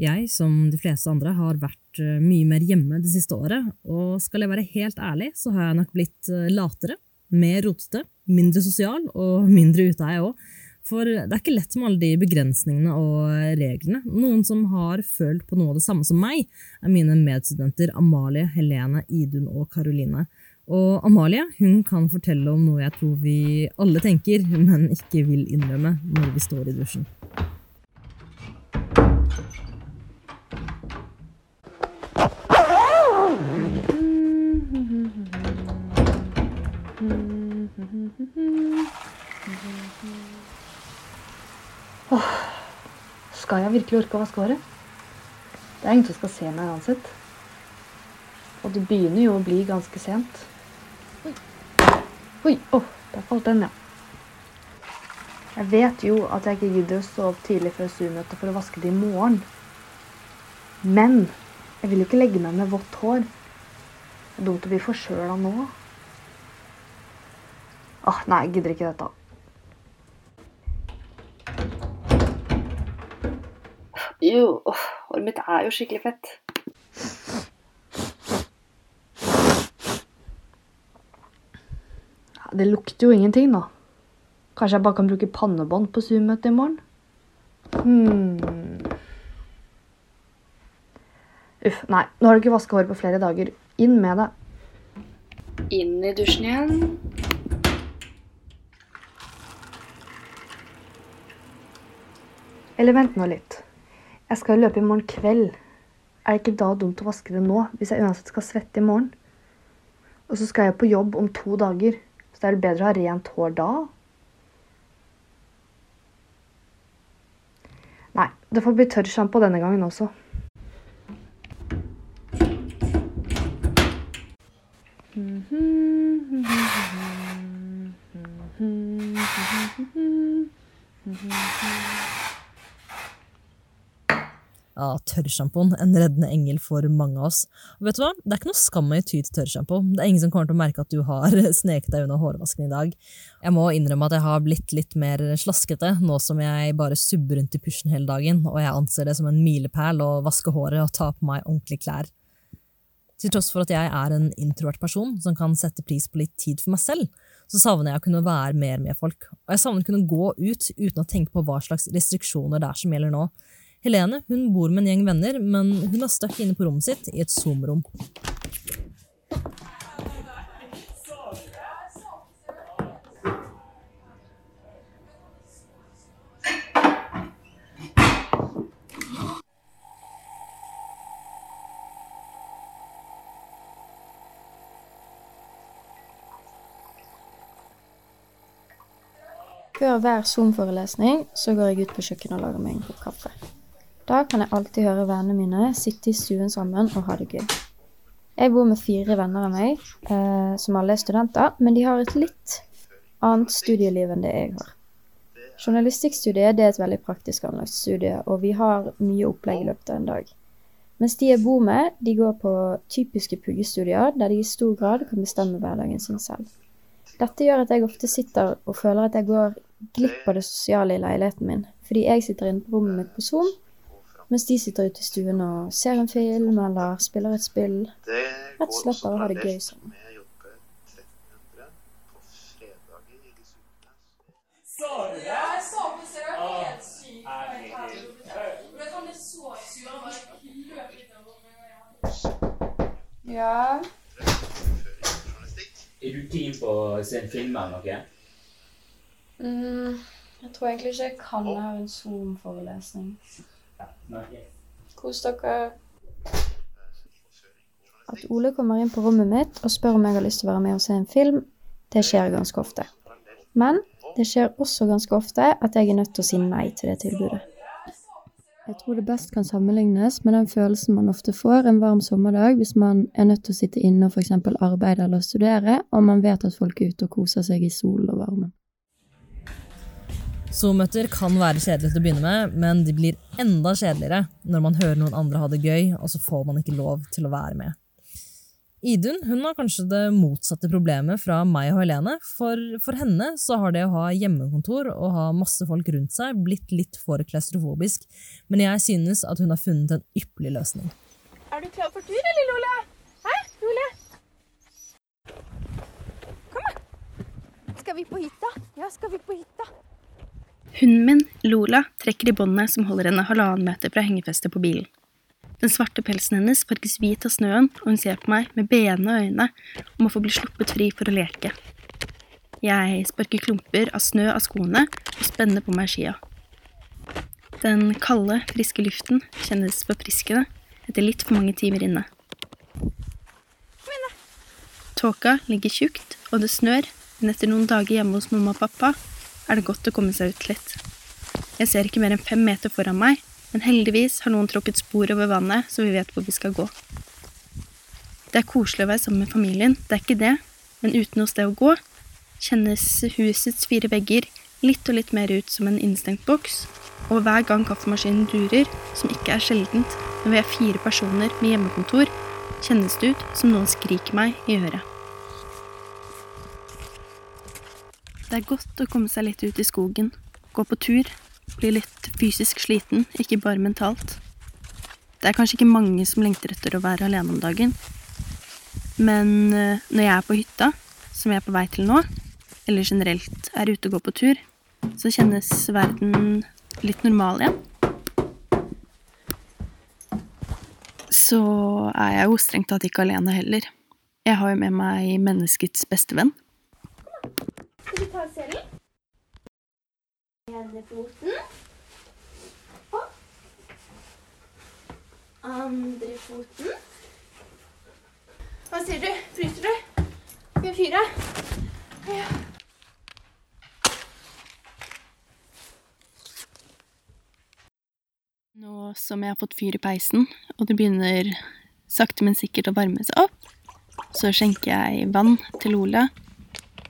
Jeg, som de fleste andre, har vært eh, mye mer hjemme det siste året, og skal jeg være helt ærlig, så har jeg nok blitt eh, latere, mer rotete, mindre sosial og mindre ute er jeg òg. For det er ikke lett med alle de begrensningene og reglene. Noen som har følt på noe av det samme som meg, er mine medstudenter Amalie, Helene, Idun og Karoline. Og Amalie hun kan fortelle om noe jeg tror vi alle tenker, men ikke vil innrømme når vi står i dusjen. Skal jeg virkelig orke å vaske håret? Det er ingen som skal se meg uansett. Og det begynner jo å bli ganske sent. Oi, Oi, åh, der falt den, ja. Jeg vet jo at jeg ikke gidder å stå opp tidlig før Zoom-møtet for å vaske det i morgen. Men jeg vil jo ikke legge meg med vått hår. Det er dumt å bli forkjøla nå. Åh, nei, jeg gidder ikke dette. Jo, åh, håret mitt er jo skikkelig fett. Ja, Det lukter jo ingenting, da. Kanskje jeg bare kan bruke pannebånd på Zoom-møtet i morgen? Hmm. Uff, nei. Nå har du ikke vaska håret på flere dager. Inn med det. Inn i dusjen igjen. Eller vent nå litt. Jeg skal løpe i morgen kveld. Er det ikke da dumt å vaske det nå, hvis jeg uansett skal svette i morgen? Og så skal jeg på jobb om to dager, så da er det bedre å ha rent hår da. Nei, det får bli tørrsjampo denne gangen også. Ja, tørrsjampoen. En reddende engel for mange av oss. Og vet du hva? Det er ikke noe skam i å ty til tørrsjampo. Det er ingen som kommer til å merke at du har sneket deg unna hårvasken i dag. Jeg må innrømme at jeg har blitt litt mer slaskete nå som jeg bare subber rundt i pysjen hele dagen, og jeg anser det som en milepæl å vaske håret og ta på meg ordentlige klær. Til tross for at jeg er en introvert person som kan sette pris på litt tid for meg selv, så savner jeg å kunne være mer med folk. Og jeg savner å kunne gå ut uten å tenke på hva slags restriksjoner det er som gjelder nå. Helene hun bor med en gjeng venner, men hun er stuck inne på rommet sitt i et Zoom-rom. Før hver Zoom-forelesning så går jeg ut på kjøkkenet og lager meg en kopp kaffe. Da kan jeg alltid høre vennene mine sitte i stuen sammen og ha det gøy. Jeg bor med fire venner av meg, eh, som alle er studenter, men de har et litt annet studieliv enn det jeg har. Journalistikkstudiet er et veldig praktisk anlagt studie, og vi har mye opplegg i løpet av en dag. Mens de jeg bor med, de går på typiske puggestudier, der de i stor grad kan bestemme hverdagen sin selv. Dette gjør at jeg ofte sitter og føler at jeg går glipp av det sosiale i leiligheten min, fordi jeg sitter inne på rommet mitt på Zoom, mens de sitter ute i stuen og ser en film eller spiller et spill. Rett og slett bare ha det gøy sammen. Ja. Er du keen på å se en film eller noe? Mm, jeg tror egentlig ikke jeg kan ha en Zoom-forelesning. Kos dere. At Ole kommer inn på rommet mitt og spør om jeg har lyst til å være med og se en film, det skjer ganske ofte. Men det skjer også ganske ofte at jeg er nødt til å si nei til det tilbudet. Jeg tror det best kan sammenlignes med den følelsen man ofte får en varm sommerdag hvis man er nødt til å sitte inne og f.eks. arbeide eller studere, og man vet at folk er ute og koser seg i solen og varmen. Zoom-møter kan være kjedelige til å begynne med, men de blir enda kjedeligere når man hører noen andre ha det gøy, og så får man ikke lov til å være med. Idun hun har kanskje det motsatte problemet fra meg og Helene. For, for henne så har det å ha hjemmekontor og ha masse folk rundt seg blitt litt for klaustrofobisk, men jeg synes at hun har funnet en ypperlig løsning. Er du klar for tur, eller, Lola? Hæ, Lola? Kom, da. Skal vi på hytta? Ja, skal vi på hytta? Hunden min, Lola, trekker i båndet som holder henne halvannen meter fra hengefestet på bilen. Den svarte pelsen hennes farges hvit av snøen, og hun ser på meg med benende øyne om å få bli sluppet fri for å leke. Jeg sparker klumper av snø av skoene og spenner på meg skia. Den kalde, friske luften kjennes forfriskende etter litt for mange timer inne. Tåka ligger tjukt, og det snør, men etter noen dager hjemme hos mamma og pappa er det godt å komme seg ut litt. Jeg ser ikke mer enn fem meter foran meg, men heldigvis har noen tråkket spor over vannet, så vi vet hvor vi skal gå. Det er koselig å være sammen med familien, det er ikke det, men uten noe sted å gå, kjennes husets fire vegger litt og litt mer ut som en innestengt boks, og hver gang kaffemaskinen durer, som ikke er sjeldent når vi er fire personer med hjemmekontor, kjennes det ut som noen skriker meg i øret. Det er godt å komme seg litt ut i skogen, gå på tur, bli litt fysisk sliten, ikke bare mentalt. Det er kanskje ikke mange som lengter etter å være alene om dagen, men eh, når jeg er på hytta, som jeg er på vei til nå, eller generelt er ute og går på tur, så kjennes verden litt normal igjen. Så er jeg jo strengt tatt ikke alene heller. Jeg har jo med meg menneskets beste venn. Skal vi ta selen? Ene foten. Opp. Andre foten. Hva sier du? Fryser du? Skal vi fyre? Ja. Nå som jeg har fått fyr i peisen, og det begynner sakte, men sikkert å varme seg opp, så skjenker jeg vann til Ole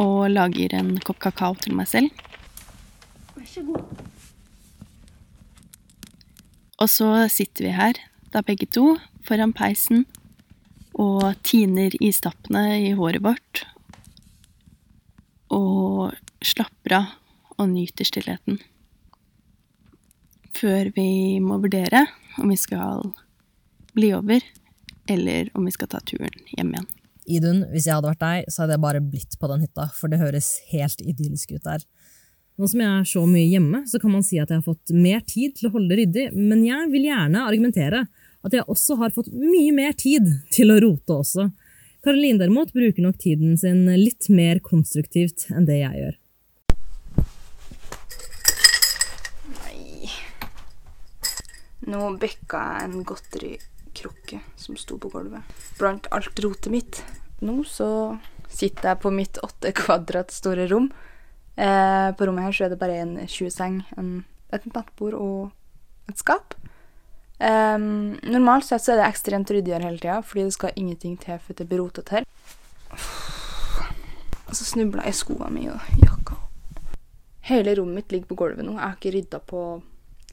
og lager en kopp kakao til meg selv. Vær så god. Og så sitter vi her, da begge to, foran peisen og tiner istappene i håret vårt. Og slapper av og nyter stillheten. Før vi må vurdere om vi skal bli over, eller om vi skal ta turen hjem igjen. Idun, hvis jeg hadde vært deg, så hadde jeg bare blitt på den hytta, for det høres helt idyllisk ut der. Nå som jeg er så mye hjemme, så kan man si at jeg har fått mer tid til å holde det ryddig, men jeg vil gjerne argumentere at jeg også har fått mye mer tid til å rote også. Karoline derimot bruker nok tiden sin litt mer konstruktivt enn det jeg gjør. Nei Nå bøkka jeg en godterikrukke som sto på gulvet. Blant alt rotet mitt. Nå så sitter jeg på mitt åtte kvadrat store rom. Eh, på rommet her så er det bare en 20-seng, et nattbord og et skap. Um, normalt sett så er det ekstremt ryddig her hele tida, fordi det skal ingenting til for det blir rotete her. Og så snubla jeg i skoene mine og jakka. Hele rommet mitt ligger på gulvet nå. Jeg har ikke rydda på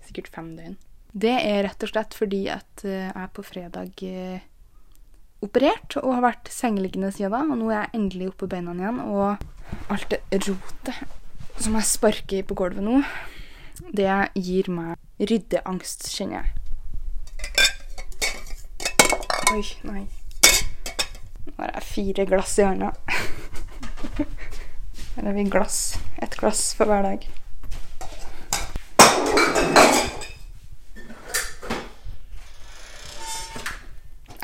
sikkert fem døgn. Det er rett og slett fordi at eh, jeg på fredag eh, operert og har vært sengeliggende siden da. Og nå er jeg endelig oppe på beina igjen, og alt det rotet som jeg sparker på gulvet nå, det gir meg ryddeangst, kjenner jeg. Oi, nei. Nå har jeg fire glass i hånda. Eller vi glass. Ett glass for hver dag.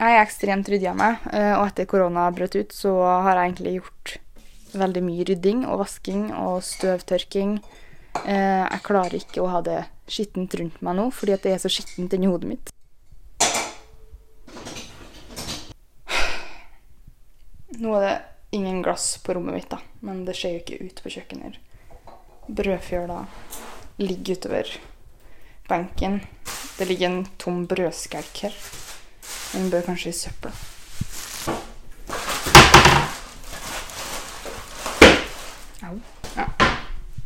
Jeg er ekstremt ryddig av meg, eh, og etter korona brøt ut, så har jeg egentlig gjort veldig mye rydding og vasking og støvtørking. Eh, Jeg klarer ikke å ha det skittent rundt meg nå, fordi det er så skittent inni hodet mitt. Nå er det ingen glass på rommet mitt, da, men det ser jo ikke ut på kjøkkenet. Brødfjøla ligger utover benken. Det ligger en tom brødskelk her. Den bør kanskje i søpla. Au. Ja.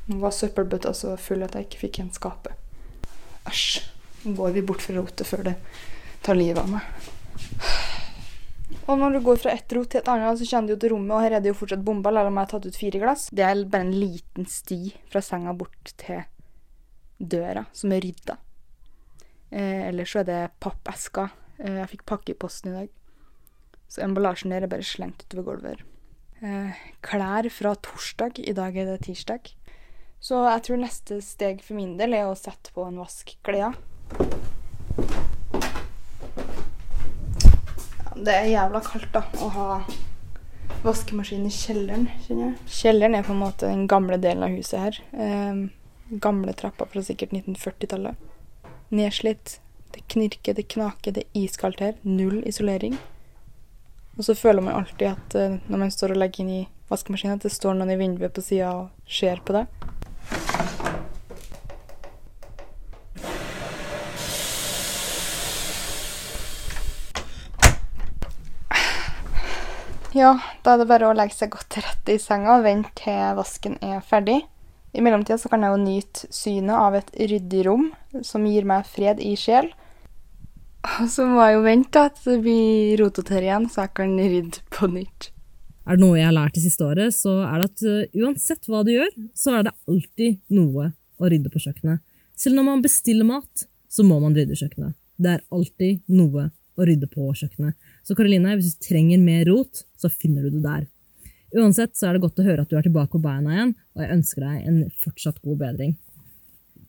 Nå var søppelbøtta så full at jeg ikke fikk igjen skapet. Æsj. Nå går vi bort fra rotet før det tar livet av meg. Og når du går fra ett rot til et annet, så kjenner du jo til rommet, og her er det jo fortsatt bomba, selv om jeg har tatt ut fire glass. Det er bare en liten sti fra senga bort til døra, som er rydda. Eh, ellers så er det pappesker. Eh, jeg fikk pakke i posten i dag. Så emballasjen der er bare slengt utover gulvet. Eh, klær fra torsdag. I dag er det tirsdag. Så jeg tror neste steg for min del er å sette på en vask klær. Det er jævla kaldt, da, å ha vaskemaskin i kjelleren, kjenner jeg. Kjelleren er på en måte den gamle delen av huset her. Eh, gamle trappa fra sikkert 1940-tallet. Nedslitt. Det knirker, det knaker, det er iskaldt her. Null isolering. Og så føler man alltid at eh, når man står og legger inn i vaskemaskinen, at det står noen i vinduet på sida og ser på det. Ja, da er det bare å legge seg godt til rette i senga og vente til vasken er ferdig. I mellomtida kan jeg jo nyte synet av et ryddig rom som gir meg fred i sjel. Og så må jeg jo vente at det blir rotete her igjen, så jeg kan rydde på nytt. Er det noe jeg har lært det siste året, så er det at uh, uansett hva du gjør, så er det alltid noe å rydde på kjøkkenet. Selv når man bestiller mat, så må man rydde kjøkkenet. Det er alltid noe å rydde på kjøkkenet. Så Karoline, hvis du trenger mer rot, så finner du det der. Uansett så er det godt å høre at du er tilbake på beina igjen, og jeg ønsker deg en fortsatt god bedring.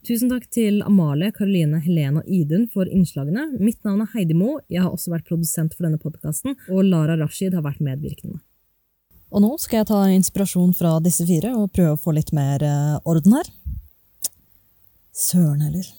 Tusen takk til Amalie, Karoline, Helene og Idun for innslagene. Mitt navn er Heidi Mo, jeg har også vært produsent for denne podkasten, og Lara Rashid har vært medvirkende. Og nå skal jeg ta inspirasjon fra disse fire og prøve å få litt mer eh, orden her. Søren heller.